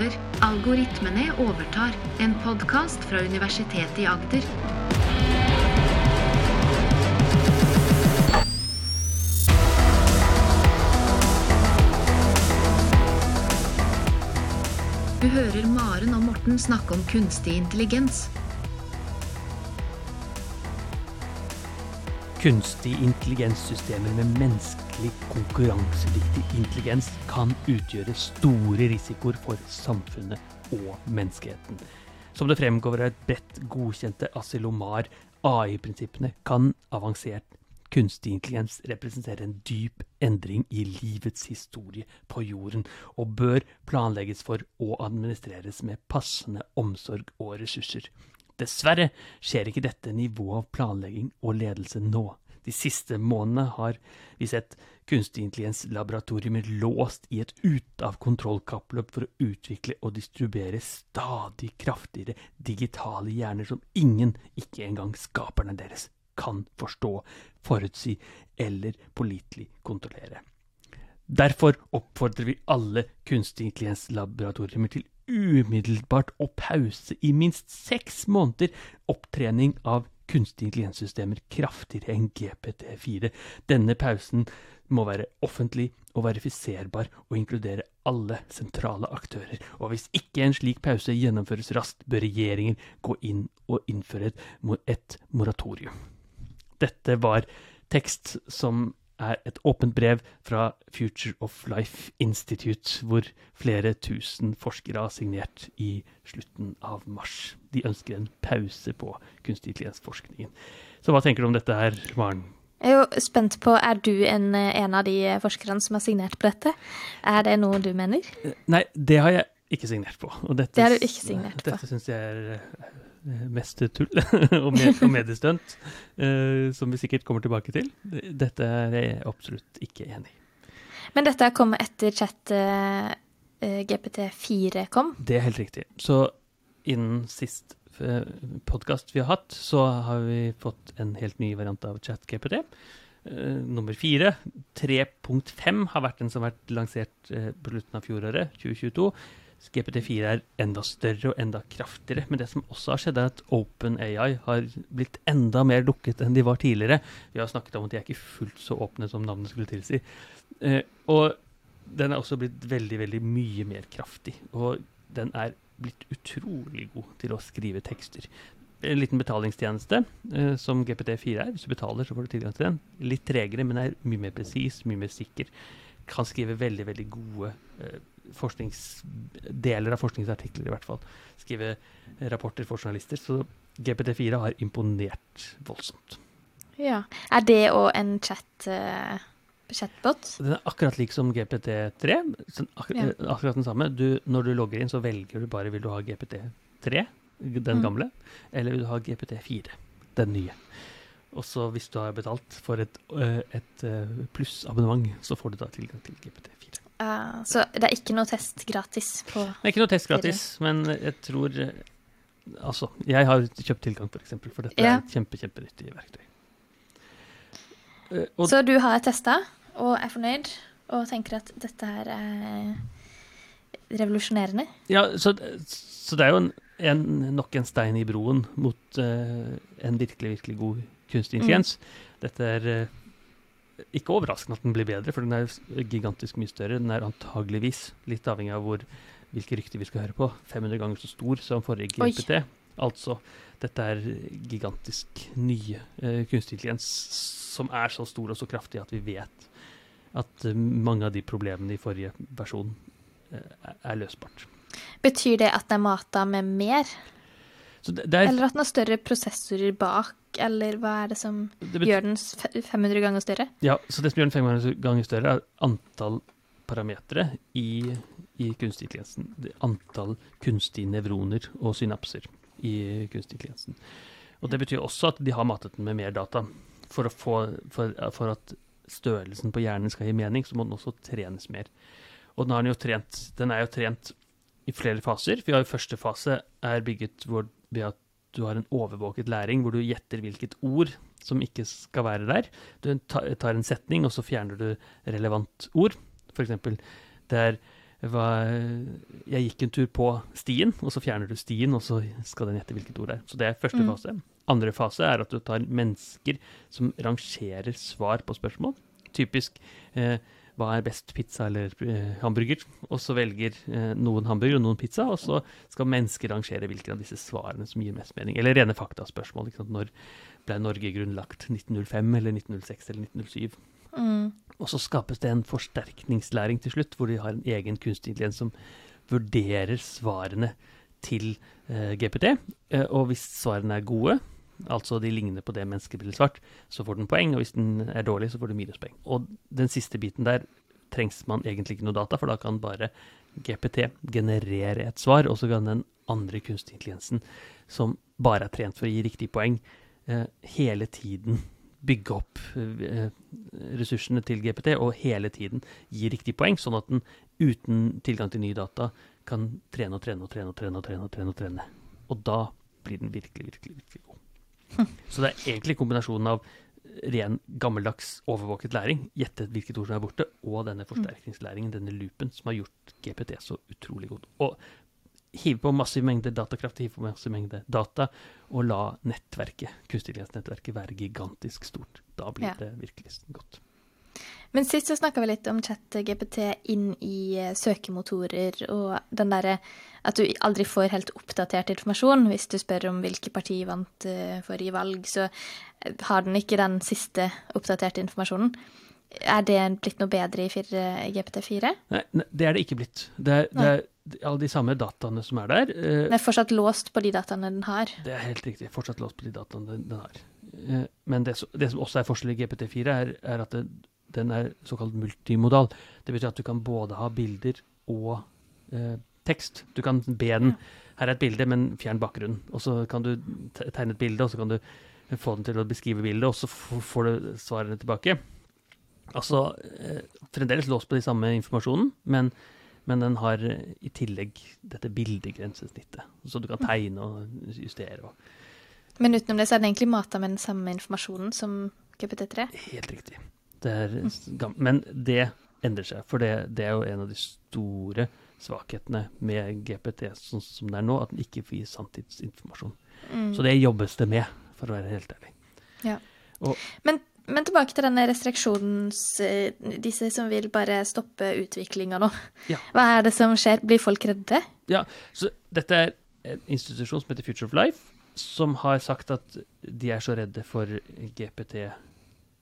over. Algoritmene overtar. En podkast fra Universitetet i Agder. Du hører Maren og Morten snakke om kunstig intelligens. Kunstig intelligenssystemer med menneskelig konkurransedyktig intelligens kan utgjøre store risikoer for samfunnet og menneskeheten. Som det fremgår av et bredt godkjente Asilomar AI-prinsippene, kan avansert kunstig intelligens representere en dyp endring i livets historie på jorden, og bør planlegges for og administreres med passende omsorg og ressurser. Dessverre skjer ikke dette nivået av planlegging og ledelse nå. De siste månedene har vi sett kunstig intelligens-laboratorier låst i et ut-av-kontroll-kappløp for å utvikle og distribuere stadig kraftigere digitale hjerner som ingen, ikke engang skaperne deres, kan forstå, forutsi eller pålitelig kontrollere. Derfor oppfordrer vi alle kunstig intelligens-laboratorier til umiddelbart å pause i minst seks måneder opptrening av kunstig intelligenssystemer kraftigere enn GPT4. Denne pausen må være offentlig og verifiserbar og inkludere alle sentrale aktører. Og hvis ikke en slik pause gjennomføres raskt, bør regjeringen gå inn og innføre et, et moratorium. Dette var tekst som er et åpent brev fra Future of Life Institute, hvor flere tusen forskere har signert i slutten av mars. De ønsker en pause på kunstig intelligens-forskningen. Så hva tenker du om dette her, Maren? Jeg er jo spent på, Er du en, en av de forskerne som har signert på dette? Er det noe du mener? Nei, det har jeg ikke signert på. Dette, det har du ikke signert på. Dette syns jeg er Eh, mest tull og, med, og mediestunt, uh, som vi sikkert kommer tilbake til. Dette er jeg absolutt ikke enig i. Men dette kom etter chat uh, GPT4 kom? Det er helt riktig. Så innen sist uh, podkast vi har hatt, så har vi fått en helt ny variant av chat-GPT. Uh, nummer fire. 3.5 har vært den som har vært lansert uh, på slutten av fjoråret, 2022. GPT4 er enda større og enda kraftigere. Men det som også har skjedd, er at OpenAI har blitt enda mer lukket enn de var tidligere. Vi har snakket om at de er ikke fullt så åpne som navnet skulle tilsi. Eh, og den er også blitt veldig, veldig mye mer kraftig. Og den er blitt utrolig god til å skrive tekster. En liten betalingstjeneste, eh, som GPT4 er. Hvis du betaler, så får du tilgang til den. Litt tregere, men er mye mer presis, mye mer sikker. Kan skrive veldig, veldig gode eh, deler av forskningsartikler, i hvert fall. Skrive rapporter for journalister. Så GPT4 har imponert voldsomt. Ja. Er det òg en chat, uh, chatbot? Den er akkurat lik som GPT3. Akkurat, ja. akkurat den samme. Du, når du logger inn, så velger du bare vil du ha GPT3, den mm. gamle, eller vil du ha GPT4, den nye. Og så hvis du har betalt for et, uh, et plussabonnement, så får du da tilgang til GPT4. Uh, så det er ikke noe test gratis på Det er ikke noe test gratis, men jeg tror eh, Altså, jeg har kjøpt tilgang, for eksempel, for dette ja. er et kjempe, kjempenyttig verktøy. Uh, så du har testa og er fornøyd og tenker at dette her er revolusjonerende? Ja, så, så det er jo en, en, nok en stein i broen mot uh, en virkelig, virkelig god kunstig intelligens. Mm. Dette er ikke overraskende at den blir bedre, for den er gigantisk mye større. Den er antageligvis, litt avhengig av hvor, hvilke rykter vi skal høre på, 500 ganger så stor som forrige GPT. Oi. Altså, dette er gigantisk nye uh, kunstig intelligens som er så stor og så kraftig at vi vet at uh, mange av de problemene i forrige versjon uh, er løsbart. Betyr det at den er mata med mer? Det, det er, eller at den har større prosessorer bak, eller hva er det som det gjør den 500 ganger større? Ja, så det som gjør den 500 ganger større, er antall parametere i, i kunstig intelligensen. Antall kunstige nevroner og synapser i kunstig intelligensen. Og det betyr også at de har matet den med mer data. For, få, for, for at størrelsen på hjernen skal gi mening, så må den også trenes mer. Og den, har den, trent, den er jo trent i flere faser. Vi har jo Første fase er bygget hvor ved at du har en overvåket læring hvor du gjetter hvilket ord som ikke skal være der. Du tar en setning, og så fjerner du relevant ord. For eksempel, det er hva, Jeg gikk en tur på stien, og så fjerner du stien, og så skal den gjette hvilket ord det er. Så det er første mm. fase. Andre fase er at du tar mennesker som rangerer svar på spørsmål. Typisk eh, hva er best, pizza eller eh, hamburger? Og så velger eh, noen hamburger og noen pizza, og så skal mennesker rangere hvilke av disse svarene som gir mest mening. Eller rene faktaspørsmål. Når ble Norge grunnlagt? 1905 eller 1906 eller 1907? Mm. Og så skapes det en forsterkningslæring til slutt, hvor de har en egen kunstig intelligens som vurderer svarene til eh, GPT. Eh, og hvis svarene er gode, altså de ligner på det mennesket blir svart, så får den poeng. Og hvis den er dårlig, så får du minuspoeng. Og den siste biten der trengs man egentlig ikke noe data, for da kan bare GPT generere et svar, og så kan den andre kunstig intelligensen, som bare er trent for å gi riktig poeng, eh, hele tiden bygge opp eh, ressursene til GPT og hele tiden gi riktig poeng, sånn at den uten tilgang til nye data kan trene og trene og trene og trene. Og trene og trene. Og trene. Og da blir den virkelig, virkelig, virkelig god. Så det er egentlig kombinasjonen av ren gammeldags overvåket læring, gjette hvilket ord som er borte, og denne forsterkningslæringen, denne loopen, som har gjort GPT så utrolig god. Og hive på massiv mengde datakraft, hive på massiv mengde data, og la nettverket, kunstintelligensnettverket være gigantisk stort. Da blir ja. det virkelig godt. Men sist så snakka vi litt om chat-GPT inn i eh, søkemotorer, og den derre at du aldri får helt oppdatert informasjon. Hvis du spør om hvilke parti vant uh, forrige valg, så eh, har den ikke den siste oppdaterte informasjonen. Er det blitt noe bedre i GPT4? Nei, det er det ikke blitt. Det er, det er alle de samme dataene som er der. Den er fortsatt låst på de dataene den har? Det er helt riktig. Fortsatt låst på de dataene den, har. Men det, det, som også er forskjellig i GPT4, er, er at det, den er såkalt multimodal. Det betyr at du kan både ha bilder og eh, tekst. Du kan be den Her er et bilde, men fjern bakgrunnen. Og så kan du tegne et bilde, og så kan du få den til å beskrive bildet, og så får du svarene tilbake. Altså fremdeles låst på de samme informasjonen, men men den har eh, i tillegg dette bildegrensesnittet, så du kan tegne og justere. Og. Men utenom det så er den egentlig mata med den samme informasjonen som GPT3? Helt riktig. Det er, men det endrer seg, for det, det, er jo en av de store svakhetene med GPT sånn som det er nå, at den ikke får gi sanntidsinformasjon. Mm. Så det jobbes det med, for å være helt ærlig. Ja. Og, men men tilbake til denne restriksjonens eh, Disse som vil bare stoppe utviklinga nå. Ja. Hva er det som skjer? Blir folk redde? Ja, så Dette er en institusjon som heter Future of Life, som har sagt at de er så redde for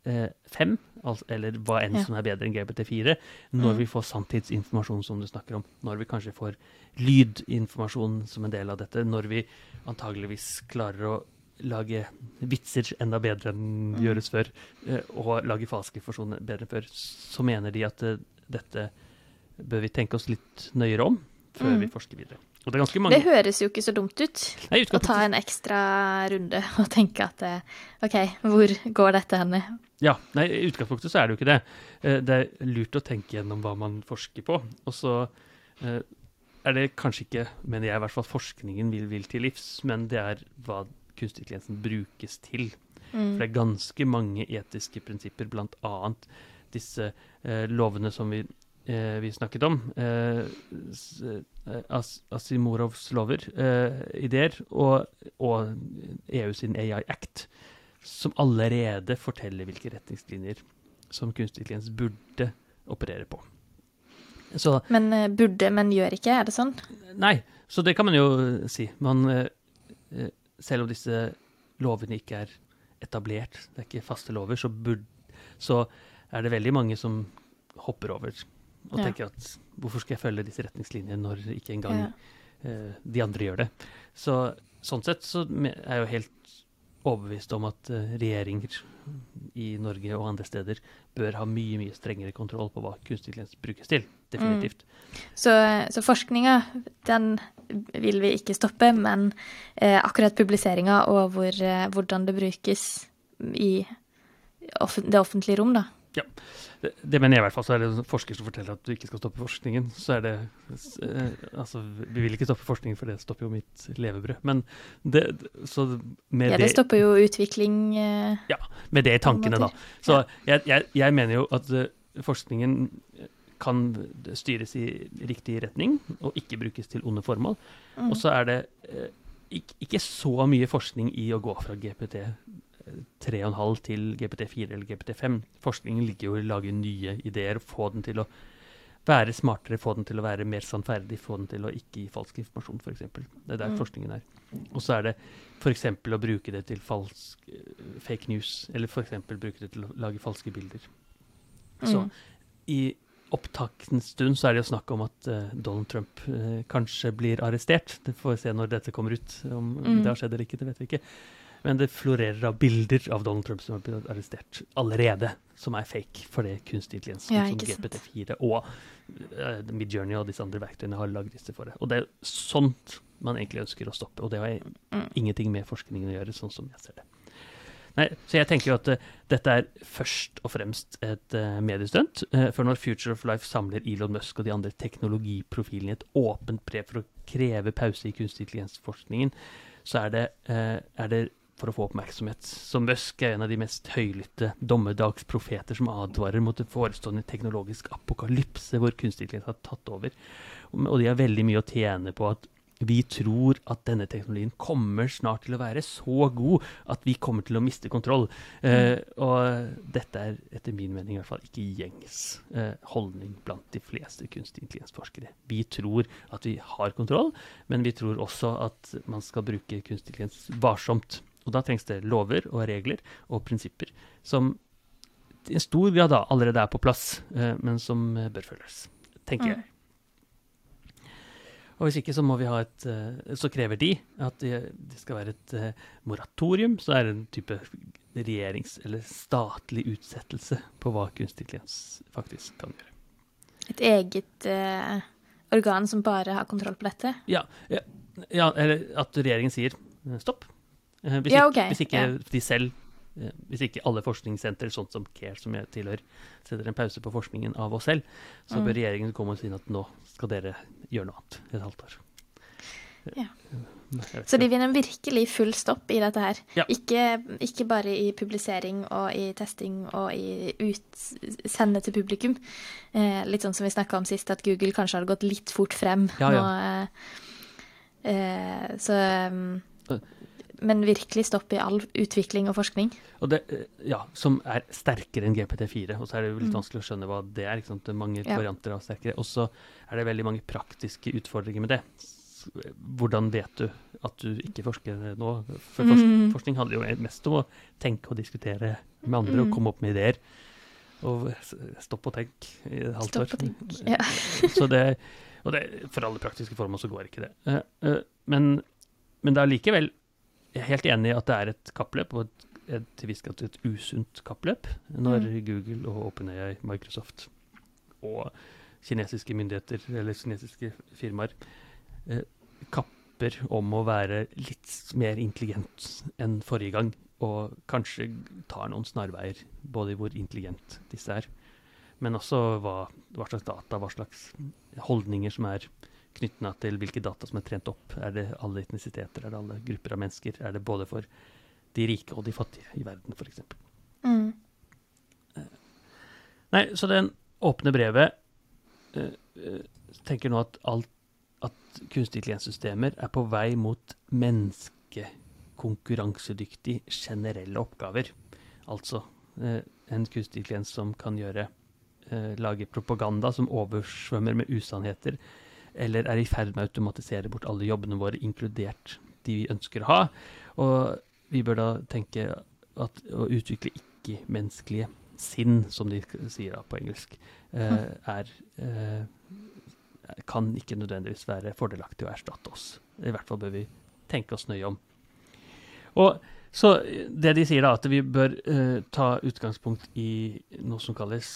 GPT5, altså, eller hva enn ja. som er bedre enn GPT4, når mm. vi får sanntidsinformasjon som du snakker om. Når vi kanskje får lydinformasjon som en del av dette. Når vi antageligvis klarer å lage vitser enda bedre enn mm. gjøres før, eh, og lage falske informasjon bedre enn før, så mener de at eh, dette bør vi tenke oss litt nøyere om før mm. vi forsker videre. Og det, det høres jo ikke så dumt ut Nei, å ta en ekstra runde og tenke at eh, OK, hvor går dette henne? Ja, nei, I utgangspunktet så er det jo ikke det. Det er lurt å tenke gjennom hva man forsker på. Og så er det kanskje ikke, mener jeg i hvert fall, forskningen vil, vil til livs, men det er hva kunstig intelligensen brukes til. Mm. For det er ganske mange etiske prinsipper, bl.a. disse eh, lovene som vi, eh, vi, snakket om. Eh, eh As Asimorovs lover, eh, ideer, og, og EU sin AI Act, som allerede forteller hvilke retningslinjer som kunstig intelligens burde operere på. Så, men eh, burde, men gjør ikke, er det sånn? Nei, så det kan man jo si. Man selv om disse lovene ikke er etablert, det er ikke faste lover, så, burde, så er det veldig mange som hopper over og ja. tenker at hvorfor skal jeg følge disse retningslinjene når ikke engang ja. uh, de andre gjør det. Så sånn sett så er jeg jo helt overbevist om at uh, regjeringer i Norge og andre steder bør ha mye mye strengere kontroll på hva kunstig intelligens brukes til. Definitivt. Mm. Så, så forskninga, den vil vi ikke stoppe, men eh, akkurat publiseringa og hvor, eh, hvordan det brukes i off det offentlige rom, da. Ja, det, det, mener jeg i hvert fall. Så er det forsker som forteller at du ikke skal stoppe forskningen. Så er det eh, Altså, vi vil ikke stoppe forskningen, for det stopper jo mitt levebrød. Men det Så med det Ja, det stopper jo utvikling eh, Ja, med det i tankene, da. Så jeg, jeg, jeg, mener jo at uh, forskningen kan styres i riktig retning og ikke brukes til onde formål. Mm. Og så er det eh, ikke så mye forskning i å gå fra GPT 3,5 til GPT4 eller GPT5. Forskningen ligger jo i å lage nye ideer, få den til å være smartere, få den til å være mer sannferdig, få den til å ikke gi falsk informasjon, f.eks. Det er der Mm. forskningen er. Og så er det f.eks. å bruke det til falsk eh, fake news, eller f.eks. bruke det til å lage falske bilder. Så Mm. i opptakens stund så er det jo snakk om at uh, Donald Trump uh, kanskje blir arrestert. Det får vi se når dette kommer ut. Om Mm. det har skjedd eller ikke, det vet vi ikke. Men det florerer av bilder av Donald Trump som har blitt arrestert allerede, som er fake, for det kunstig intelligens Ja, som. GPT4 og uh, Midjourney og disse andre verktøyene har lagd disse for det. Og det er sånt man egentlig ønsker å stoppe, og det har Mm. ingenting med forskningen å gjøre, sånn som jeg ser det. Nei, så jeg tenker jo at uh, dette er først og fremst et uh, mediestunt. Uh, for når Future of Life samler Elon Musk og de andre teknologiprofilene i et åpent brev for å kreve pause i kunstig intelligensforskningen, så er det, er det for å få oppmerksomhet. Så Musk er en av de mest høylytte dommedagsprofeter som advarer mot en forestående teknologisk apokalypse hvor kunstig intelligens har tatt over. Og de har veldig mye å tjene på at vi tror at denne teknologien kommer snart til å være så god at vi kommer til å miste kontroll. Eh, og dette er etter min mening i hvert fall ikke gjengs eh, holdning blant de fleste kunstig intelligensforskere. Vi tror at vi har kontroll, men vi tror også at man skal bruke kunstig intelligens varsomt. Og da trengs det lover og regler og prinsipper som i en stor grad da allerede er på plass, eh, men som eh, bør følges, tenker Mm. jeg. Og hvis ikke så må vi ha et eh, Så krever de at det, skal være et moratorium, så er det en type regjerings- eller statlig utsettelse på hva kunstig intelligens faktisk kan gjøre. Et eget uh, organ som bare har kontroll på dette? Ja, ja, ja eller at regjeringen sier stopp. Eh, Hvis, Ja, ikke, hvis ikke ja. de selv eh, hvis ikke alle forskningssentre, sånn som CARE, som jeg tilhører, setter en pause på forskningen av oss selv, så Mm. bør regjeringen komme og si at nå skal dere gjøre noe annet et halvt år. Ja. Så de vinner virkelig full stopp i dette her. Ja. Ikke, ikke bare i publisering og i testing og i utsende til publikum. Eh, litt sånn som vi snakka om sist, at Google kanskje hadde gått litt fort frem Ja, nå. Eh, eh, så um. Men virkelig stopp i all utvikling og forskning. Og det, eh, ja, som er sterkere enn GPT4. Og så er det jo litt Mm. vanskelig å skjønne hva det er. Det er mange Ja. varianter av sterkere. Og så er det veldig mange praktiske utfordringer med det. Hvordan vet du at du ikke forsker nå? For Mm. forskning handler jo mest om å tenke og diskutere med andre og Mm. komme opp med ideer. Og stopp og tenk i et halvt år. og tenk, ja. så det, og det, for alle praktiske formål så går ikke det. Eh, eh, men, men det er likevel Jeg er helt enig i at det er et kappløp, og et, et, til viss grad et usunt kappløp, når Mm. Google og OpenAI, Microsoft og kinesiske myndigheter eller kinesiske firmaer eh, kapper om å være litt mer intelligent enn forrige gang, og kanskje tar noen snarveier, både i hvor intelligent disse er, men også hva, hva slags data, hva slags holdninger som er knytta til hvilke data som er trent opp. Er det alle etnisiteter, er det alle grupper av mennesker? Er det både for de rike og de fattige i verden, f.eks.? Mm. Nei, så den åpne brevet uh, uh, tenker nå at alt at kunstig intelligenssystemer er på vei mot menneskekonkurransedyktig generelle oppgaver. Altså uh, en kunstig intelligens som kan gjøre eh, lage propaganda som oversvømmer med usannheter, eller er i ferd med å automatisere bort alle jobbene våre, inkludert de vi ønsker å ha. Og vi bør da tenke at å utvikle ikke-menneskelige sinn, som de sier da på engelsk, eh, er eh, kan ikke nødvendigvis være fordelaktig å erstatte oss. I hvert fall bør vi tenke oss nøye om. Og så det de sier da, at vi bør uh, ta utgangspunkt i noe som kalles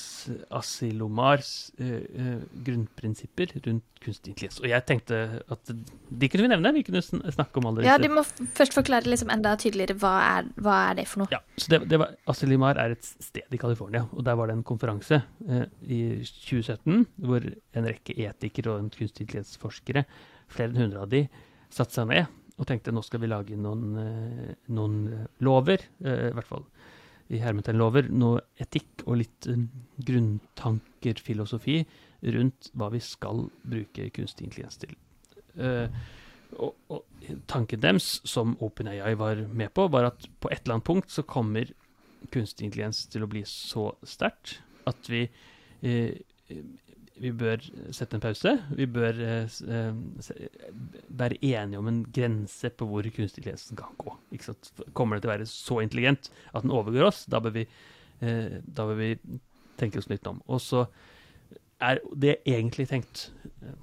Asilomars uh, grunnprinsipper rundt kunstig intelligens. Og jeg tenkte at de kunne vi nevne, vi kunne sn snakke om alle disse. Ja, du de må først forklare liksom enda tydeligere hva er, hva er det for noe. Ja, så det, det var, Asilomar er et sted i California, og der var det en konferanse uh, i 2017 hvor en rekke etikere og kunstig intelligensforskere, flere enn hundre av de, satte seg ned og tenkte nå skal vi lage noen, eh, noen eh, lover, eh, i hvert fall i hermeten lover, noe etikk og litt grunntanker, filosofi, rundt hva vi skal bruke kunstig intelligens til. Og, og tanken deres, som OpenAI var med på, var at på et eller annet punkt så kommer kunstig intelligens til å bli så sterkt at vi vi bør sette en pause. Vi bør eh, være enige om en grense på hvor kunstig intelligens kan gå. Kommer det til å være så intelligent at den overgår oss, da bør vi, eh, da bør vi tenke oss litt om. Og så er det egentlig tenkt eh,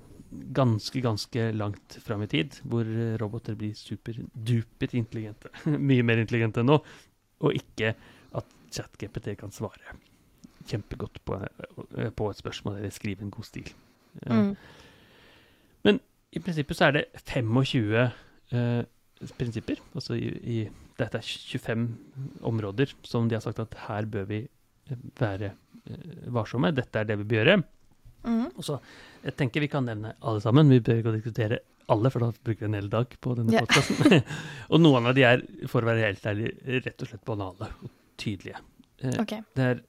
ganske, ganske langt fram i tid, hvor eh, roboter blir superdupet intelligente. Mye mer intelligente enn nå, og ikke at ChatGPT kan svare kjempegodt på, eh, på et spørsmål eller skrive en god stil. Mm. Men I prinsippet så er det 25 eh, prinsipper. Altså i, i Dette er 25 områder som de har sagt at her bør vi eh, være eh, varsomme. Dette er det vi bør gjøre. Mm. Og så jeg tenker vi kan nevne alle sammen. Vi bør ikke diskutere alle, for da bruker vi en hel dag på denne yeah. podcasten. og noen av de er, for å være helt ærlig, rett og slett banale og tydelige. Eh, okay. Det er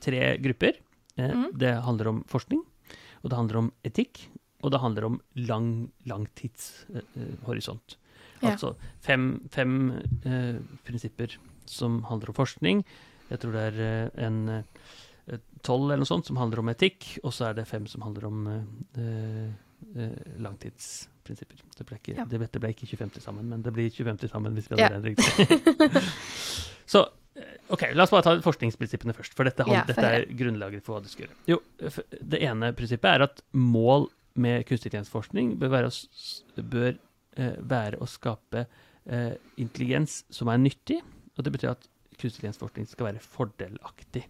tre grupper. Eh, Mhm. Det handler om forskning, og det handler om etikk, og det handler om lang, langtidshorisont. Ja. Altså fem, fem eh, prinsipper som handler om forskning. Jeg tror det er eh, en eh, tolv eller noe sånt som handler om etikk, og så er det fem som handler om eh, eh, langtidsprinsipper. Det ble, ikke, Ja. det, ble ikke 25 til sammen, men det blir 25 til sammen hvis vi Ja. hadde det riktig. så OK, la oss bare ta forskningsprinsippene først, for dette, Ja, for dette er grunnlaget for hva du skal gjøre. Jo, det ene prinsippet er at mål med kunstig intelligensforskning bør være å, bør, eh, være å skape eh, intelligens som er nyttig, og det betyr at kunstig intelligensforskning skal være fordelaktig.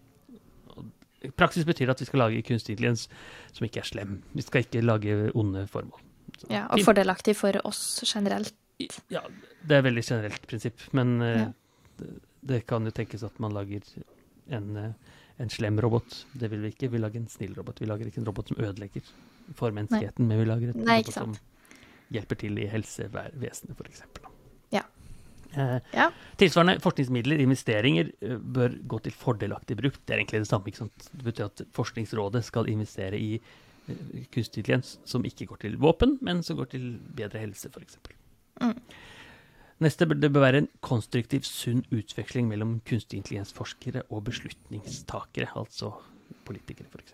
I praksis betyr det at vi skal lage kunstig intelligens som ikke er slem. Vi skal ikke lage onde formål. Så, Ja, og fordelaktig for oss generelt. Ja, det er et veldig generelt prinsipp, men eh, Ja. Det, kan jo tenkes at man lager en, eh, en slem robot. Det vil vi ikke. Vi lager en snill robot. Vi lager ikke en robot som ødelegger for menneskeheten, men vi lager en Nei, robot som hjelper til i helsevesenet, f.eks. Ja. Eh, Ja. Tilsvarende forskningsmidler, investeringer, eh, bør gå til fordelaktig bruk. Det er egentlig det samme. ikke sant? Det betyr at Forskningsrådet skal investere i eh, kunstig intelligens som ikke går til våpen, men som går til bedre helse, f.eks. Mm. Neste bør det bør være en konstruktiv, sunn utveksling mellom kunstig intelligensforskere og beslutningstakere, altså politikere, f.eks.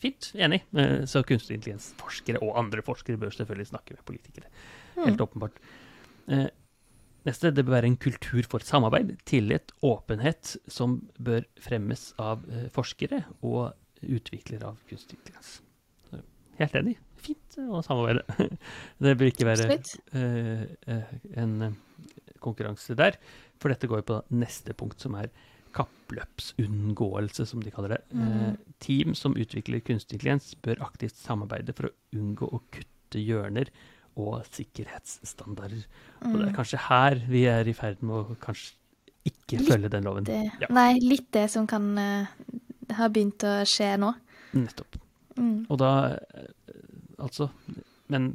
Fint, enig. Eh, Så kunstig intelligensforskere og andre forskere bør selvfølgelig snakke med politikere. Helt Mm. åpenbart. Eh, Neste, det bør være en kultur for samarbeid, tillit, åpenhet, som bør fremmes av eh, forskere og utviklere av kunstig intelligens. Helt enig. Fint eh, å samarbeide. Det bør ikke være eh, en konkurranse der, for dette går jo på neste punkt, som er kappløpsunngåelse, som de kaller det. Mm. Team som utvikler kunstig intelligens, bør aktivt samarbeide for å unngå å kutte hjørner og sikkerhetsstandarder. Og det er Mm. kanskje her vi er i ferd med å kanskje ikke Litt følge den loven. Ja, Nei, litt det som kan uh, ha begynt å skje nå. nettopp. Mm. Og da Altså, men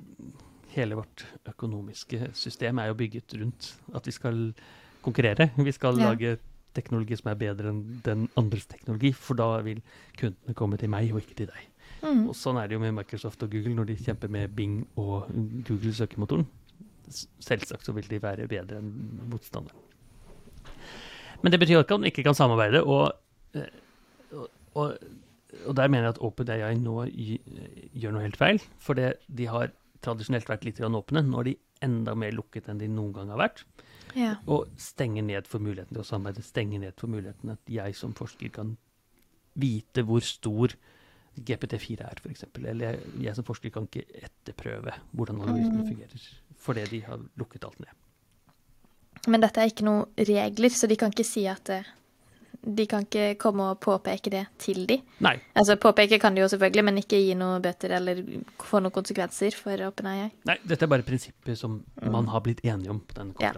hele vårt økonomiske system er jo bygget rundt at vi skal konkurrere. Vi skal Ja. lage teknologi som er bedre enn den andres teknologi, for da vil kundene komme til meg og ikke til deg. Mm. Og sånn er det jo med Microsoft og Google når de kjemper med Bing og Google søkemotoren. Selvsagt så vil de være bedre enn motstanderen. Men det betyr ikke at man ikke kan samarbeide, og, eh, og, og, og der mener jeg at OpenAI nå gjør noe helt feil. For det, de har tradisjonelt vært litt åpne. Nå er de enda mer lukket enn de noen gang har vært. Ja. Og stenger ned for muligheten til å samarbeide. Stenger ned for muligheten at jeg som forsker kan vite hvor stor GPT4 er, f.eks. Eller jeg, jeg som forsker kan ikke etterprøve hvordan algoritmen Mm. fungerer. Fordi de har lukket alt ned. Men dette er ikke noen regler, så de kan ikke si at eh, De kan ikke komme og påpeke det til de. Nei. Altså Påpeke kan de jo selvfølgelig, men ikke gi noe bøter eller få noen konsekvenser for OpenAI. Nei, dette er bare prinsipper som Mm. man har blitt enige om på denne Ja.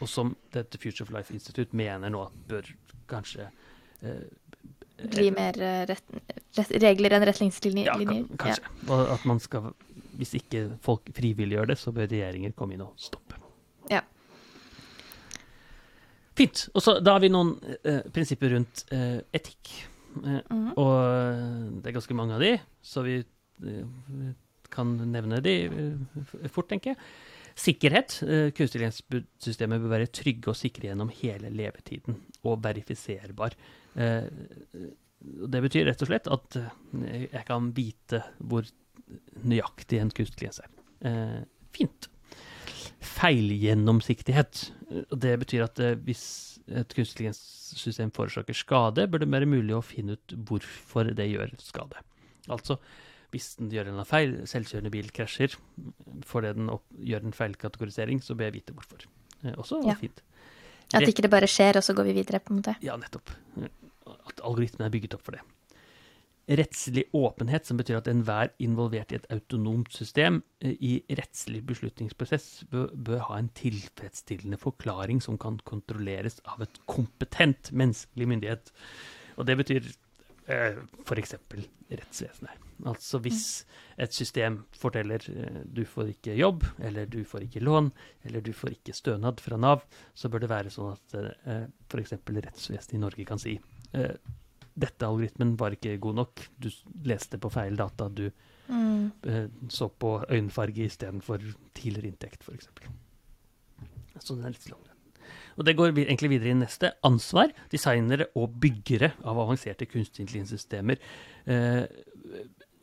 Og som dette Future of Life Institute mener nå bør kanskje eh, Bli mer eh, rett, rett, regler enn retningslinjer. Ja, kan, kanskje. Og at man skal Hvis ikke folk frivillig gjør det, så bør regjeringer komme inn og stoppe. Ja. Fint. Og så Da har vi noen eh, prinsipper rundt eh, etikk. Eh, Mhm. Og det er ganske mange av de, så vi eh, kan nevne de eh, fort, tenker jeg. Sikkerhet. Eh, Kunstig intelligens-systemet bør være trygge og sikre gjennom hele levetiden, og verifiserbar. Eh, Det betyr rett og slett at eh, jeg kan vite hvor nøyaktig en kunstig intelligens er. Eh, Fint. Feilgjennomsiktighet. Eh, Det betyr at eh, hvis et kunstig intelligens-system forårsaker skade, bør det være mulig å finne ut hvorfor det gjør skade. Altså, hvis den gjør en feil, selvkjørende bil krasjer fordi den opp, gjør en feilkategorisering, så bør jeg vite hvorfor. Eh, Også Ja. fint. At ikke det bare skjer, og så går vi videre, på en måte. Ja, nettopp. At algoritmen er bygget opp for det. Rettslig åpenhet, som betyr at enhver involvert i et autonomt system eh, i rettslig beslutningsprosess bør, bør ha en tilfredsstillende forklaring som kan kontrolleres av et kompetent menneskelig myndighet. Og det betyr eh, f.eks. rettsvesenet. Altså hvis et system forteller eh, du får ikke jobb, eller du får ikke lån, eller du får ikke stønad fra Nav, så bør det være sånn at eh, f.eks. rettsvesenet i Norge kan si eh, dette algoritmen var ikke god nok, du leste på feil data, du Mm. eh, så på øyenfarge istedenfor tidligere inntekt, f.eks. Så den er litt lang. Og det går egentlig videre i neste. Ansvar. Designere og byggere av avanserte kunstig intelligenssystemer eh,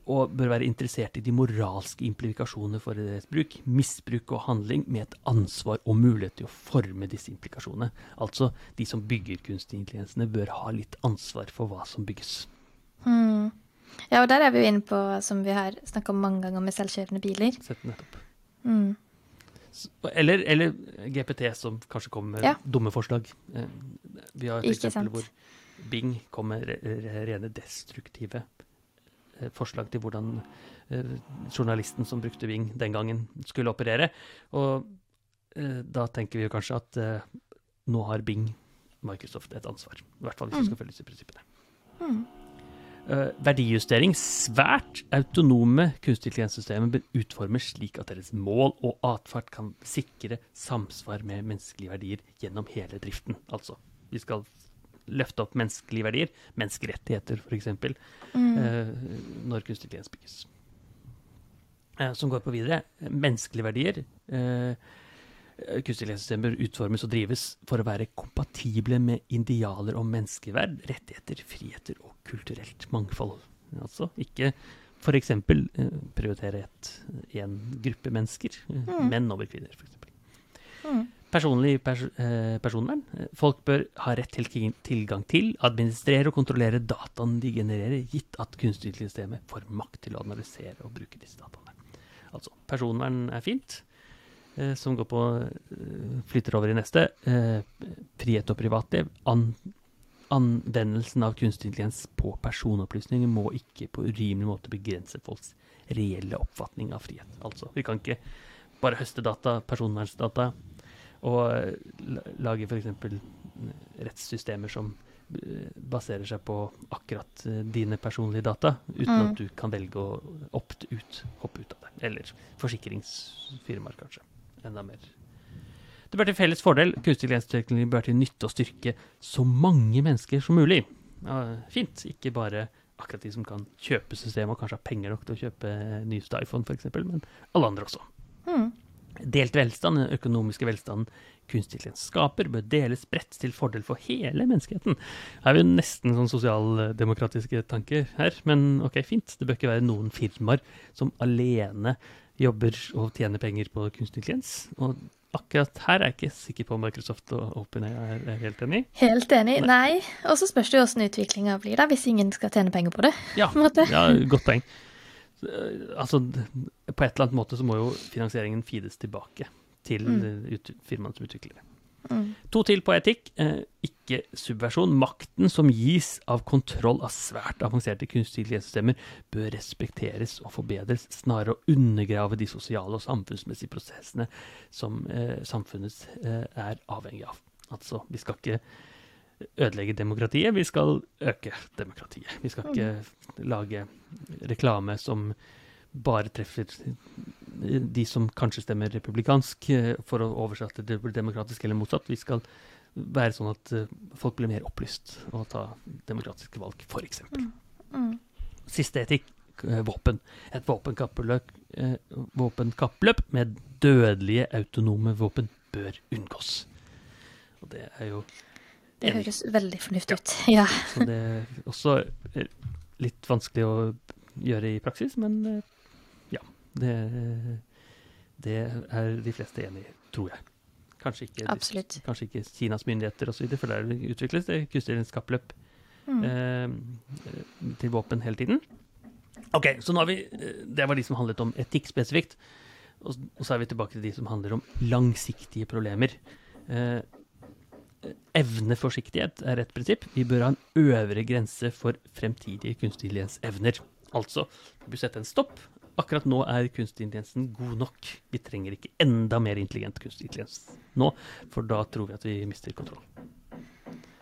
og bør være interessert i de moralske implikasjonene for deres bruk, misbruk og handling, med et ansvar og mulighet til å forme disse implikasjonene. Altså, de som bygger kunstig intelligensene, bør ha litt ansvar for hva som bygges. Mm. Ja, og der er vi jo inne på, som vi har snakka om mange ganger, med selvkjørende biler. Sett nettopp. Mm. Eller, eller GPT, som kanskje kommer med Ja. dumme forslag. Eh, Vi har et Ikke eksempel sant. hvor Bing kom med re re rene destruktive forslag til hvordan eh, journalisten som brukte Bing den gangen, skulle operere. Og eh, da tenker vi jo kanskje at eh, nå har Bing, Microsoft, et ansvar. I hvert fall hvis vi skal følge disse prinsippene. Mm. Uh, verdijustering. Svært autonome kunstig intelligenssystemer bør utformes slik at deres mål og atferd kan sikre samsvar med menneskelige verdier gjennom hele driften. Altså, vi skal løfte opp menneskelige verdier, menneskerettigheter f.eks., Mm. eh, når kunstig intelligens bygges. Eh, som går på videre. Menneskelige verdier. Eh, kunstig intelligenssystemer utformes og drives for å være kompatible med idealer om menneskeverd, rettigheter, friheter og kulturelt mangfold. Altså ikke f.eks. Eh, prioritere et, en gruppe mennesker, eh, Mm. menn over kvinner f.eks. Mm. Personlig pers eh, personvern. Folk bør ha rett til til- tilgang til, administrere og kontrollere dataene de genererer, gitt at kunstig intelligenssystemet får makt til å analysere og bruke disse dataene. Altså, personvern er fint, eh, som går på eh, flytter over i neste. Frihet og privatliv. An anvendelsen av kunstig intelligens på personopplysninger må ikke på urimelig måte begrense folks reelle oppfatning av frihet. Altså, vi kan ikke bare høste data, personvernsdata, og eh, la- lage f.eks. rettssystemer som eh, baserer seg på akkurat eh, dine personlige data, uten Mm. at du kan velge å opte ut, hoppe ut av det. Eller forsikringsfirmaer, kanskje. Enda mer. Det bør til felles fordel. Kunstig intelligensteknologi bør til nytte og styrke så mange mennesker som mulig. Ja, fint. Ikke bare akkurat de som kan kjøpe systemet og kanskje har penger nok til å kjøpe nyeste iPhone, f.eks., men alle andre også. Mm. Delt velstand, den økonomiske velstanden kunstig intelligens skaper, bør deles bredt til fordel for hele menneskeheten. Her er vi nesten sånn sosialdemokratiske tanker her, men ok, fint. Det bør ikke være noen firmaer som alene jobber og tjener penger på kunstig intelligens. Og akkurat her er jeg ikke sikker på om Microsoft og OpenAI er, er helt enig. Helt enig. Nei. Og så spørs det jo åssen utviklinga blir, da, hvis ingen skal tjene penger på det. Ja, på ja godt poeng. Eh, Altså, på et eller annet måte så må jo finansieringen feedes tilbake til Mm. firmaene som utvikler det. Mm. To til på etikk. Eh, ikke subversjon. Makten som gis av kontroll av svært avanserte kunstige intelligenssystemer, bør respekteres og forbedres, snarere å undergrave de sosiale og samfunnsmessige prosessene som eh, samfunnet eh, er avhengig av. Altså, vi skal ikke ødelegge demokratiet, vi skal øke demokratiet. Vi skal ikke lage reklame som bare treffer de som kanskje stemmer republikansk, eh, for å oversette det demokratisk eller motsatt. Vi skal være sånn at eh, folk blir mer opplyst og ta demokratiske valg, f.eks. Mm. Siste etikk eh, våpen. Et våpenkappløp, våpenkappløp med dødelige autonome våpen bør unngås. Og det er jo Det Enig. høres veldig fornuftig ut. Ja. Så det er også eh, litt vanskelig å gjøre i praksis, men eh, ja. Det, det er de fleste enig i, tror jeg. Kanskje ikke, kanskje ikke Kinas myndigheter osv., for der utvikles det kunstintelligenskappløp Mm. eh, til våpen hele tiden. Ok, så nå har vi eh, Det var de som handlet om etikk spesifikt. Og, og så er vi tilbake til de som handler om langsiktige problemer. Eh, evneforsiktighet er et prinsipp. Vi bør ha en øvre grense for fremtidige kunstig intelligensevner. Altså, vi bør sette en stopp. Akkurat nå er kunstig intelligensen god nok. Vi trenger ikke enda mer intelligent kunstig intelligens nå, for da tror vi at vi mister kontroll.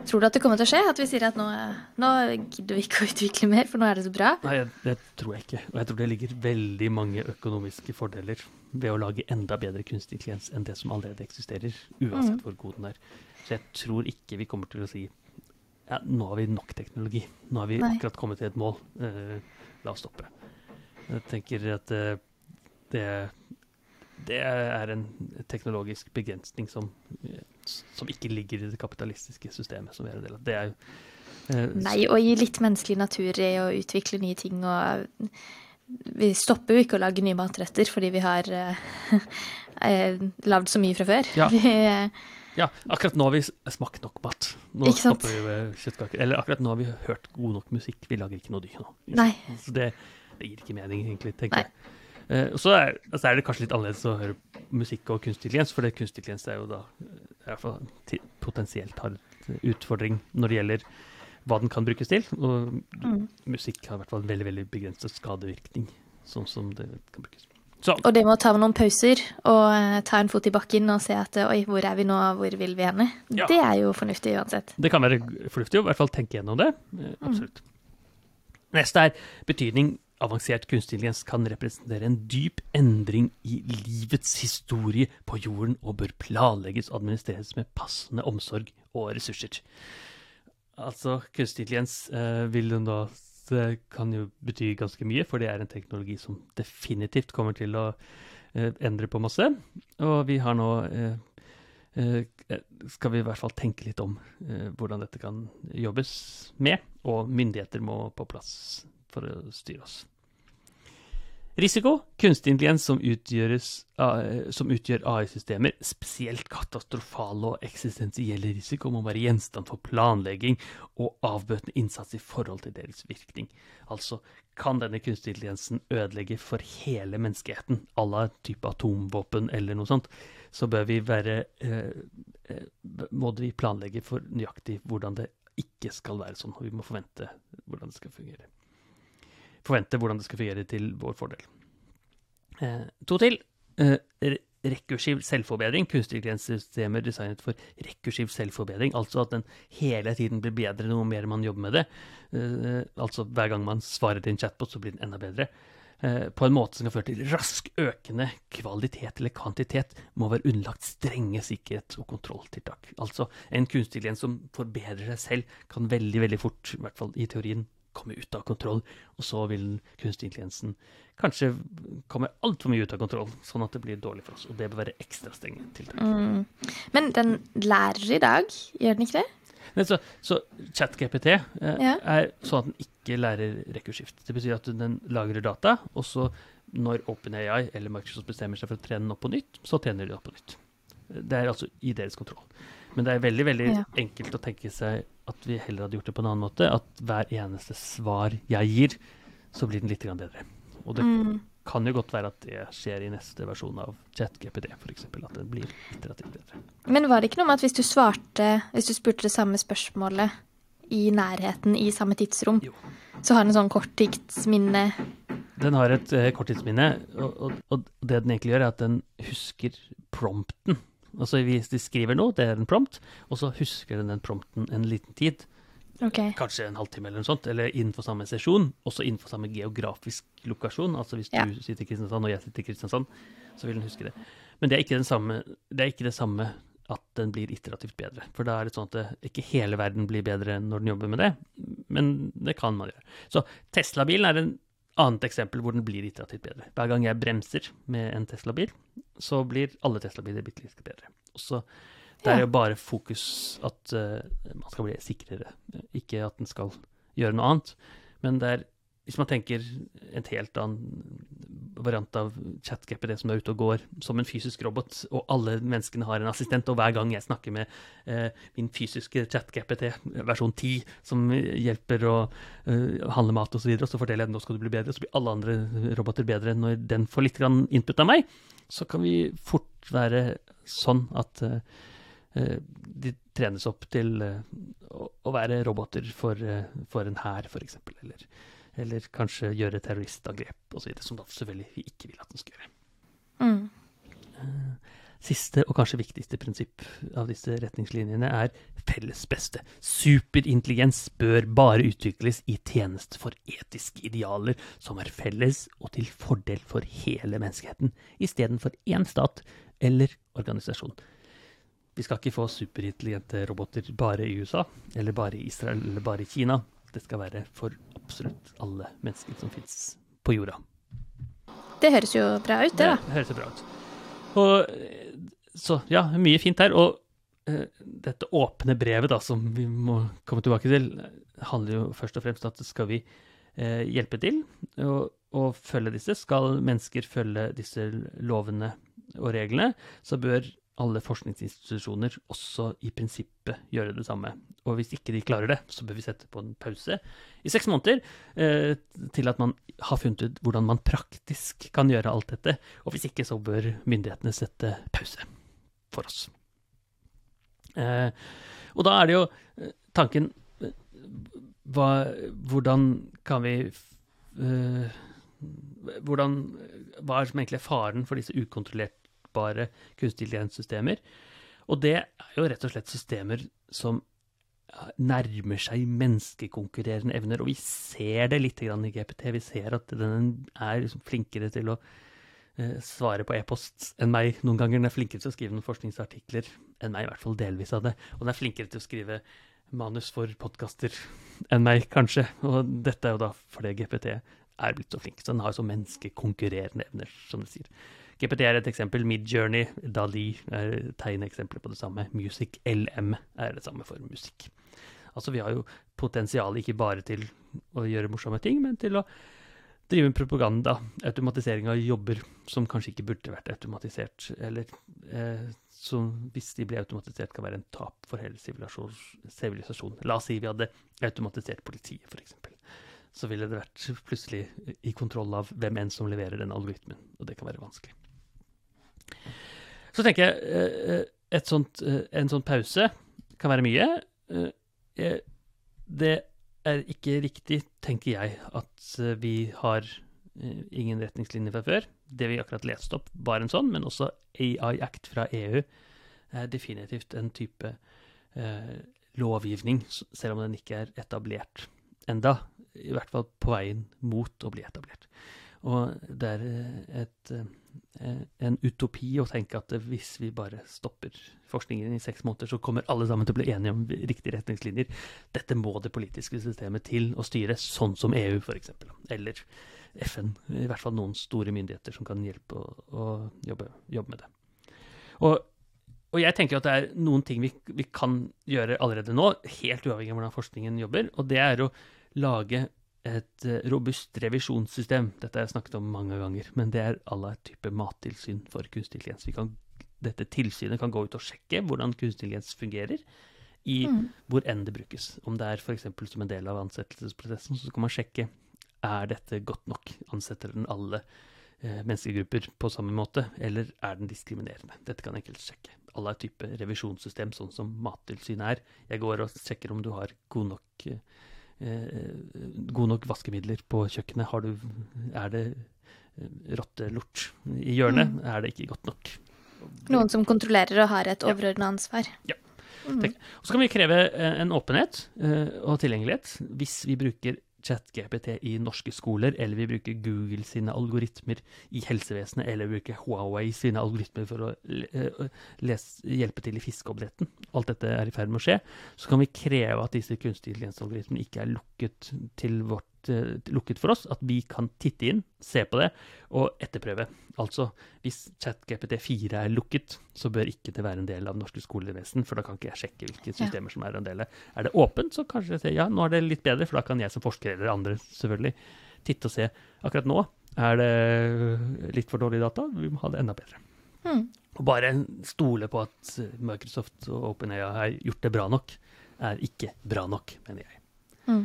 Tror du at det kommer til å skje? At vi sier at nå, nå gidder vi ikke å utvikle mer, for nå er det så bra? Nei, det tror jeg ikke. Og jeg tror det ligger veldig mange økonomiske fordeler ved å lage enda bedre kunstig intelligens enn det som allerede eksisterer, uansett Mm. hvor god den er. Så jeg tror ikke vi kommer til å si ja, nå har vi nok teknologi. Nå har vi Nei. akkurat kommet til et mål. Uh, la oss stoppe. Jeg tenker at uh, det, det er en teknologisk begrensning som, som ikke ligger i det kapitalistiske systemet som vi er en del av. Det er eh, Nei, og gi litt menneskelig natur i å utvikle nye ting og Vi stopper jo ikke å lage nye matretter fordi vi har uh, lagd så mye fra før. Ja. Vi, Ja, akkurat nå har vi smakt nok mat. Nå Ikke sant? vi kjøttkaker. Eller akkurat nå har vi hørt god nok musikk. Vi lager ikke noe dyr nå. Nei. Så det, det gir ikke mening, egentlig, tenker Nei. jeg. Og så er, altså er det kanskje litt annerledes å høre musikk og kunstig intelligens, for det kunstig intelligens er jo da i hvert fall potensielt har utfordring når det gjelder hva den kan brukes til. Og Mm. musikk har i hvert fall en veldig, veldig begrenset skadevirkning, sånn som det kan brukes. Så Og det med å ta noen pauser og eh, ta en fot i bakken og se at eh, oi, hvor er vi nå, hvor vil vi henne? Ja. Det er jo fornuftig uansett. Det kan være fornuftig å i hvert fall tenke gjennom det. Absolutt. Mm. Neste er betydning. Avansert kunstig intelligens kan representere en dyp endring i livets historie på jorden og bør planlegges og administreres med passende omsorg og ressurser. Altså, kunstig intelligens eh, vil hun da kan jo bety ganske mye, for det er en teknologi som definitivt kommer til å eh, endre på masse. Og vi har nå eh, eh, skal vi i hvert fall tenke litt om eh, hvordan dette kan jobbes med, og myndigheter må på plass for å styre oss. Risiko. Kunstig intelligens som, eh, som utgjør AI-systemer, spesielt katastrofale og eksistensielle risiko, må være gjenstand for planlegging og avbøtende innsats i forhold til deres virkning. Altså, kan denne kunstig intelligensen ødelegge for hele menneskeheten, à la type atomvåpen eller noe sånt, så bør vi være eh, eh, Må vi planlegge for nøyaktig hvordan det ikke skal være sånn, og vi må forvente hvordan det skal fungere forvente hvordan det skal fungere til vår fordel. Eh, to til. Eh, rekursiv selvforbedring. Kunstig intelligenssystemer designet for rekursiv selvforbedring, altså at den hele tiden blir bedre noe mer man jobber med det. Eh, altså hver gang man svarer til en chatbot, så blir den enda bedre. Eh, på en måte som kan føre til rask økende kvalitet eller kvantitet, må være underlagt strenge sikkerhets- og kontrolltiltak. Altså en kunstig intelligens som forbedrer seg selv, kan veldig, veldig fort, i hvert fall i teorien, komme ut av kontroll, og så vil kunstig intelligensen kanskje komme altfor mye ut av kontroll, sånn at det blir dårlig for oss. Og det bør være ekstra strenge tiltak. Mm. Men den lærer i dag, gjør den ikke det? Nei, så, så ChatGPT eh, Ja. er sånn at den ikke lærer rekursivt. Det betyr at den lagrer data, og så når OpenAI eller Microsoft bestemmer seg for å trene den opp på nytt, så trener de opp på nytt. Det er altså i deres kontroll. Men det er veldig veldig Ja. enkelt å tenke seg at vi heller hadde gjort det på en annen måte. At hver eneste svar jeg gir, så blir den litt bedre. Og det Mm. kan jo godt være at det skjer i neste versjon av ChatGPD, f.eks. At den blir iterativt bedre. Men var det ikke noe med at hvis du svarte, hvis du spurte det samme spørsmålet i nærheten i samme tidsrom, Jo. så har den sånn korttidsminne Den har et eh, korttidsminne, og, og, og det den egentlig gjør, er at den husker prompten. Altså hvis de skriver noe, det er en prompt, og så husker den den prompten en liten tid. Okay. Kanskje en halvtime eller noe sånt, eller innenfor samme sesjon, også innenfor samme geografisk lokasjon. Altså hvis Ja. du sitter i Kristiansand og jeg sitter i Kristiansand, så vil den huske det. Men det er ikke, den samme, det er ikke det samme at den blir iterativt bedre. For da er det sånn at det, ikke hele verden blir bedre når den jobber med det, men det kan man gjøre. Så Tesla-bilen er en annet eksempel hvor den blir iterativt bedre. Hver gang jeg bremser med en Tesla-bil, så blir alle Tesla-biler bitte litt bedre. Også, det er jo bare fokus at uh, man skal bli sikrere, ikke at den skal gjøre noe annet. Men det er hvis man tenker en helt annen variant av ChatGPT som er ute og går, som en fysisk robot, og alle menneskene har en assistent, og hver gang jeg snakker med eh, min fysiske ChatGPT versjon 10, som hjelper å eh, handle mat osv., og, så og så forteller jeg at nå skal du bli bedre, så blir alle andre roboter bedre når den får litt input av meg, så kan vi fort være sånn at eh, de trenes opp til uh, å være roboter for, for en hær, f.eks., eller eller kanskje gjøre terroristangrep osv., som da selvfølgelig vi ikke vil at den skal gjøre. Mm. Eh, siste og kanskje viktigste prinsipp av disse retningslinjene er felles beste. Superintelligens bør bare utvikles i tjeneste for etiske idealer som er felles og til fordel for hele menneskeheten, istedenfor én stat eller organisasjon. Vi skal ikke få superintelligente roboter bare i USA, eller bare i Israel, eller bare i Kina. Det skal være for absolutt alle mennesker som fins på jorda. Det høres jo bra ut, det, da. Det høres jo bra ut. Og så ja, mye fint her. Og uh, dette åpne brevet, da, som vi må komme tilbake til, handler jo først og fremst om at skal vi uh, hjelpe til å følge disse. Skal mennesker følge disse lovene og reglene, så bør alle forskningsinstitusjoner også i prinsippet gjøre det samme. Og hvis ikke de klarer det, så bør vi sette på en pause i seks måneder eh, til at man har funnet ut hvordan man praktisk kan gjøre alt dette. Og hvis ikke, så bør myndighetene sette pause for oss. Eh, og da er det jo eh, tanken eh, hva, Hvordan kan vi eh, hvordan, Hva er som egentlig er faren for disse ukontrollerte brukbare kunstig intelligens-systemer. Og det er jo rett og slett systemer som nærmer seg menneskekonkurrerende evner. Og vi ser det litt i GPT. Vi ser at den er liksom flinkere til å eh, svare på e-post enn meg noen ganger. Den er flinkere til å skrive noen forskningsartikler enn meg, i hvert fall delvis av det. Og den er flinkere til å skrive manus for podkaster enn meg, kanskje. Og dette er jo da fordi GPT er blitt så flink. Så den har jo så menneskekonkurrerende evner, som det sier. GPT er et eksempel. Midjourney, Dali er tegneeksempler på det samme. Music LM er det samme for musikk. Altså, vi har jo potensial ikke bare til å gjøre morsomme ting, men til å drive med propaganda, automatisering av jobber som kanskje ikke burde vært automatisert, eller eh, som hvis de blir automatisert kan være en tap for hele sivilisasjonen. La oss si vi hadde automatisert politiet, f.eks. Så ville det vært plutselig i kontroll av hvem enn som leverer den algoritmen, og det kan være vanskelig. Så tenker jeg et sånt, eh, en sånn pause kan være mye. Eh, det er ikke riktig, tenker jeg, at vi har ingen retningslinjer fra før. Det vi akkurat leste opp, var en sånn, men også AI Act fra EU er definitivt en type eh, lovgivning, selv om den ikke er etablert enda, i hvert fall på veien mot å bli etablert. Og det er et, eh, en utopi å tenke at hvis vi bare stopper forskningen i seks måneder, så kommer alle sammen til å bli enige om riktige retningslinjer. Dette må det politiske systemet til å styre, sånn som EU f.eks. Eller FN. I hvert fall noen store myndigheter som kan hjelpe å, å jobbe, jobbe, med det. Og, og, jeg tenker at det er noen ting vi, vi kan gjøre allerede nå, helt uavhengig av hvordan forskningen jobber, og det er å lage et eh, robust revisjonssystem. Dette har jeg snakket om mange ganger, men det er à la type mattilsyn for kunstig intelligens. Kan, dette tilsynet kan gå ut og sjekke hvordan kunstig intelligens fungerer, i mm. hvor enn det brukes. Om det er f.eks. som en del av ansettelsesprosessen, så kan man sjekke er dette godt nok. Ansetter den alle eh, menneskegrupper på samme måte, eller er den diskriminerende? Dette kan enkelt sjekke. Alle er type revisjonssystem, sånn som Mattilsynet er. Jeg går og sjekker om du har god nok eh, gode nok vaskemidler på kjøkkenet? Har du, er det eh, rottelort i hjørnet? Mm. Er det ikke godt nok? Noen som kontrollerer og har et overordna ansvar. Ja. Mm. Så kan vi kreve eh, en åpenhet og tilgjengelighet hvis vi bruker ChatGPT i norske skoler, eller vi bruker Google sine algoritmer i helsevesenet, eller vi bruker Huawei sine algoritmer for å lese, hjelpe til i fiskeoppdretten, alt dette er i ferd med å skje, så kan vi kreve at disse kunstig intelligensalgoritmene ikke er lukket til vårt lukket for oss, at vi kan titte inn, se på det og etterprøve. Altså, hvis ChatGPT4 er lukket, så bør ikke det være en del av norske skolevesen, for da kan ikke jeg sjekke hvilke systemer som er en del av. Er det åpent, så kanskje jeg sier ja, nå er det litt bedre, for da kan jeg som forsker eller andre selvfølgelig titte og se. Akkurat nå er det litt for dårlig data, vi må ha det enda bedre. Mm. Og bare stole på at Microsoft og OpenAI har gjort det bra nok, er ikke bra nok, mener jeg. Mm.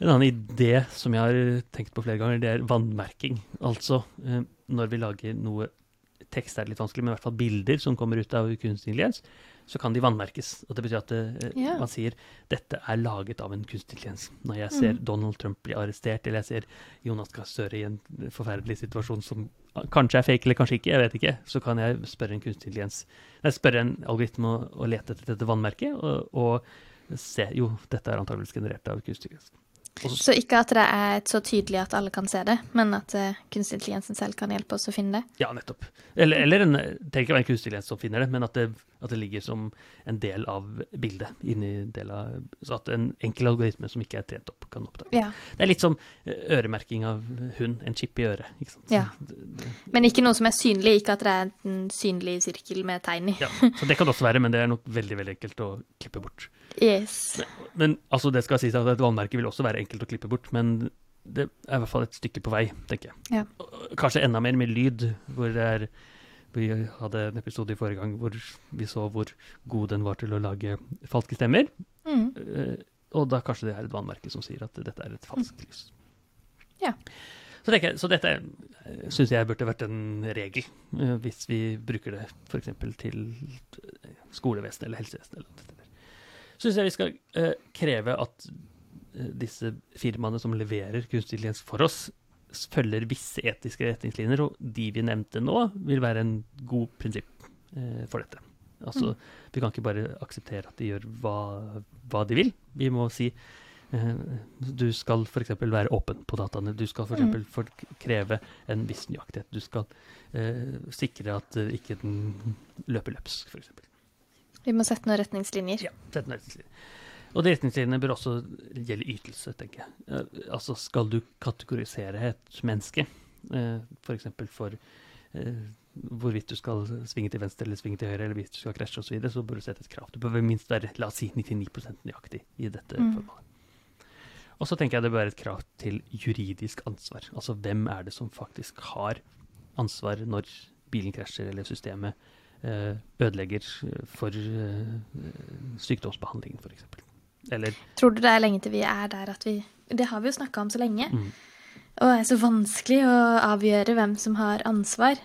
En annen idé som jeg har tenkt på flere ganger, det er vannmerking. Altså eh, når vi lager noe tekst er det litt vanskelig, men i hvert fall bilder som kommer ut av kunstig intelligens, så kan de vannmerkes. Og det betyr at det, yeah. man sier dette er laget av en kunstig intelligens. Når jeg ser mm. Donald Trump bli arrestert, eller jeg ser Jonas Gahr Støre i en forferdelig situasjon som kanskje er fake eller kanskje ikke, jeg vet ikke, så kan jeg spørre en kunstig intelligens, nei, spørre en algoritme å, å lete etter dette vannmerket, og, og se jo, dette er antakeligvis generert av kunstig intelligens. Så ikke at det er så tydelig at alle kan se det, men at uh, kunstig intelligensen selv kan hjelpe oss å finne det? Ja, nettopp. Eller, eller en, trenger ikke være en kunstig intelligens som finner det, men at det, at det, ligger som en del av bildet. inni del av, Så at en enkel algoritme som ikke er trent opp, kan oppdage. Ja. Det er litt som eh, øremerking av hund. En chip i øret. Ikke sant? Ja. Men ikke noe som er synlig, ikke at det er en synlig sirkel med tegn i. ja, så det kan det også være, men det er nok veldig, veldig enkelt å klippe bort. Yes. Men, men altså, det skal sies at et vannmerke vil også være enkelt å klippe bort, men det er i hvert fall et stykke på vei, tenker jeg. Ja. Kanskje enda mer med lyd, hvor det er vi hadde en episode i forrige gang hvor vi så hvor god den var til å lage falske stemmer. Mm. Uh, og da kanskje det er et vannmerke som sier at dette er et falskt lys. Ja. Så, det, så dette syns jeg burde vært en regel, uh, hvis vi bruker det f.eks. til skolevesenet eller helsevesenet. eller syns jeg vi skal eh, kreve at eh, disse firmaene som leverer kunstig intelligens for oss, følger visse etiske retningslinjer, og de vi nevnte nå, vil være en god prinsipp eh, for dette. Altså, mm. Vi kan ikke bare akseptere at de gjør hva, hva de vil. Vi må si eh, du skal f.eks. være åpen på dataene. Du skal f.eks. Mm. Kreve en viss nøyaktighet. Du skal eh, sikre at uh, ikke den løper løpsk, f.eks. Vi må sette noen retningslinjer. Ja, sette noen retningslinjer. Og de retningslinjene bør også gjelde ytelse, tenker jeg. Eh, altså skal du kategorisere et menneske, eh, f.eks. for, for eh, hvorvidt du skal svinge til venstre eller svinge til høyre, eller hvis du skal krasje osv., så, videre, så bør du sette et krav. Du bør minst være la oss si 99% nøyaktig i dette mm. formålet. Og så tenker jeg det bør være et krav til juridisk ansvar. Altså hvem er det som faktisk har ansvar når bilen krasjer eller systemet Eh, ødelegger for eh, sykdomsbehandlingen, f.eks. Eller Tror du det er lenge til vi er der at vi Det har vi jo snakka om så lenge. Mm. Og det er så vanskelig å avgjøre hvem som har ansvar.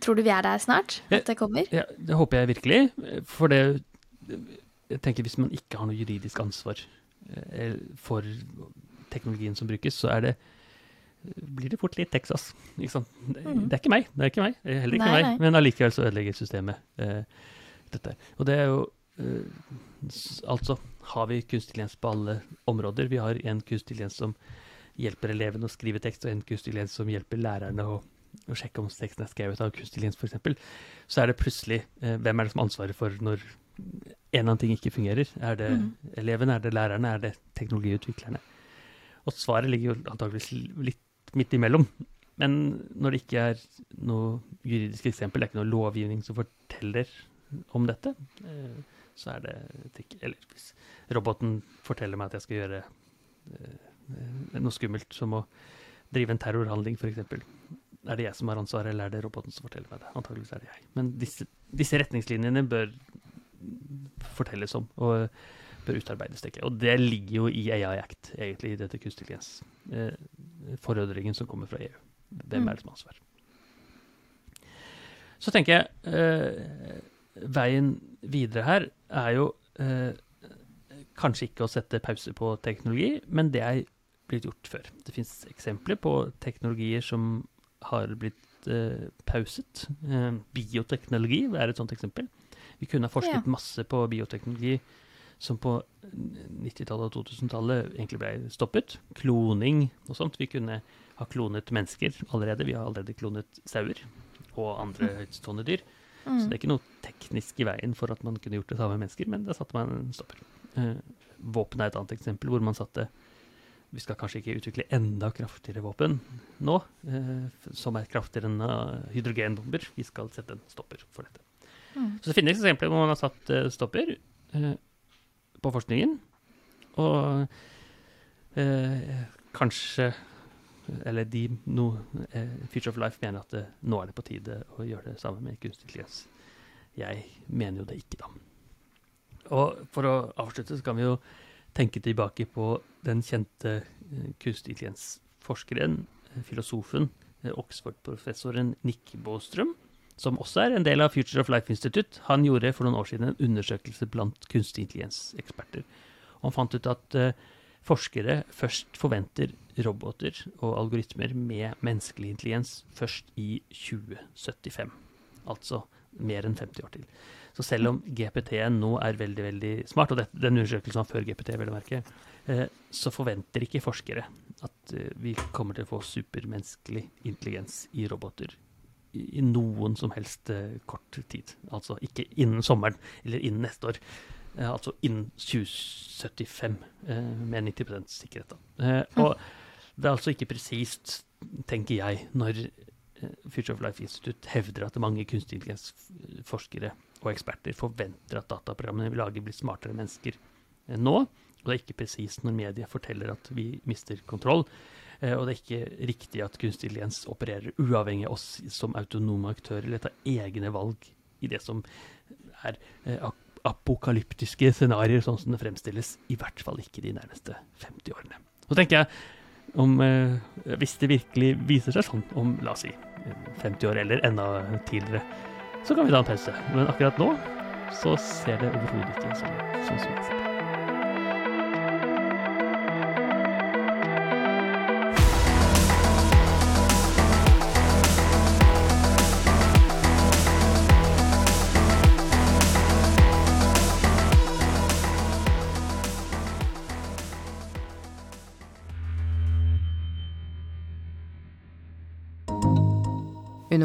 Tror du vi er der snart? At det kommer? Ja, det håper jeg virkelig. For det Jeg tenker hvis man ikke har noe juridisk ansvar eh, for teknologien som brukes, så er det blir det fort litt Texas. Sant? Det, mm. det, er ikke meg, det er ikke meg, heller ikke nei, meg, nei. men allikevel så ødelegger systemet eh, dette. Og det er jo eh, Altså har vi kunstig intelligens på alle områder. Vi har en kunstig intelligens som hjelper elevene å skrive tekst, og en kunstig intelligens som hjelper lærerne å, å sjekke om teksten er skrevet av kunstig intelligens, f.eks. Så er det plutselig eh, Hvem er det som har ansvaret for når en eller annen ting ikke fungerer? Er det mm. elevene, er det lærerne, er det teknologiutviklerne? Og svaret ligger jo antageligvis litt midt imellom. Men når det ikke er noe juridisk eksempel, det er ikke noe lovgivning som forteller om dette, eh, så er det trikk. Eller hvis roboten forteller meg at jeg skal gjøre eh, noe skummelt, som å drive en terrorhandling, f.eks. Er det jeg som har ansvaret, eller er det roboten som forteller meg det? Antakeligvis er det jeg. Men disse, disse retningslinjene bør fortelles om. og bør utarbeides. Og det ligger jo i AI Act, egentlig, i dette kunstig intelligens-forordringen eh, som kommer fra EU. Hvem er det som har ansvar? Så tenker jeg eh, veien videre her er jo eh, kanskje ikke å sette pause på teknologi, men det er blitt gjort før. Det fins eksempler på teknologier som har blitt eh, pauset. Eh, bioteknologi er et sånt eksempel. Vi kunne ha forsket ja. masse på bioteknologi som på 90-tallet og 2000-tallet egentlig ble stoppet. Kloning og sånt. Vi kunne ha klonet mennesker allerede. Vi har allerede klonet sauer og andre høytstående dyr. Så det er ikke noe teknisk i veien for at man kunne gjort det samme med mennesker, men da satte man en stopper. Eh, våpen er et annet eksempel hvor man satte Vi skal kanskje ikke utvikle enda kraftigere våpen nå, eh, som er kraftigere enn uh, hydrogenbomber. Vi skal sette en stopper for dette. Mm. Så det finnes eksempler hvor man har satt eh, stopper eh, på forskningen. Og eh, kanskje Eller de no, eh, Future of Life mener at det, nå er det på tide å gjøre det samme med kunstig intelligens. Jeg mener jo det ikke, da. Og for å avslutte så kan vi jo tenke tilbake på den kjente eh, kunstig intelligens-forskeren, eh, filosofen, eh, Oxford-professoren Nick Bostrom, som også er en del av Future of Life Institute. Han gjorde for noen år siden en undersøkelse blant kunstig intelligens-eksperter. Han fant ut at eh, forskere først forventer roboter og algoritmer med menneskelig intelligens først i 2075. Altså mer enn 50 år til. Så selv om GPT-en nå er veldig veldig smart, og den undersøkelsen var før GPT, vel å merke, eh, så forventer ikke forskere at eh, vi kommer til å få supermenneskelig intelligens i roboter i, noen som helst eh, kort tid. Altså ikke innen sommeren eller innen neste år. Eh, altså innen 2075 eh, med 90 sikkerhet. Da. Eh, og det er altså ikke presist, tenker jeg, når Future of Life Institute hevder at mange kunstig intelligens-forskere og eksperter forventer at dataprogrammene vi lager, blir smartere mennesker nå. Og det er ikke presist når media forteller at vi mister kontroll. Eh, og det er ikke riktig at kunstig intelligens opererer uavhengig av oss som autonome aktører, eller tar egne valg i det som er eh, apokalyptiske scenarioer, sånn som det fremstilles. I hvert fall ikke de nærmeste 50 årene. Så tenker jeg, om, eh, hvis det virkelig viser seg sånn om, la oss si, eh, 50 år eller enda tidligere, så kan vi ta en pause. Men akkurat nå så ser det overhodet ikke sånn ut sånn som jeg ser.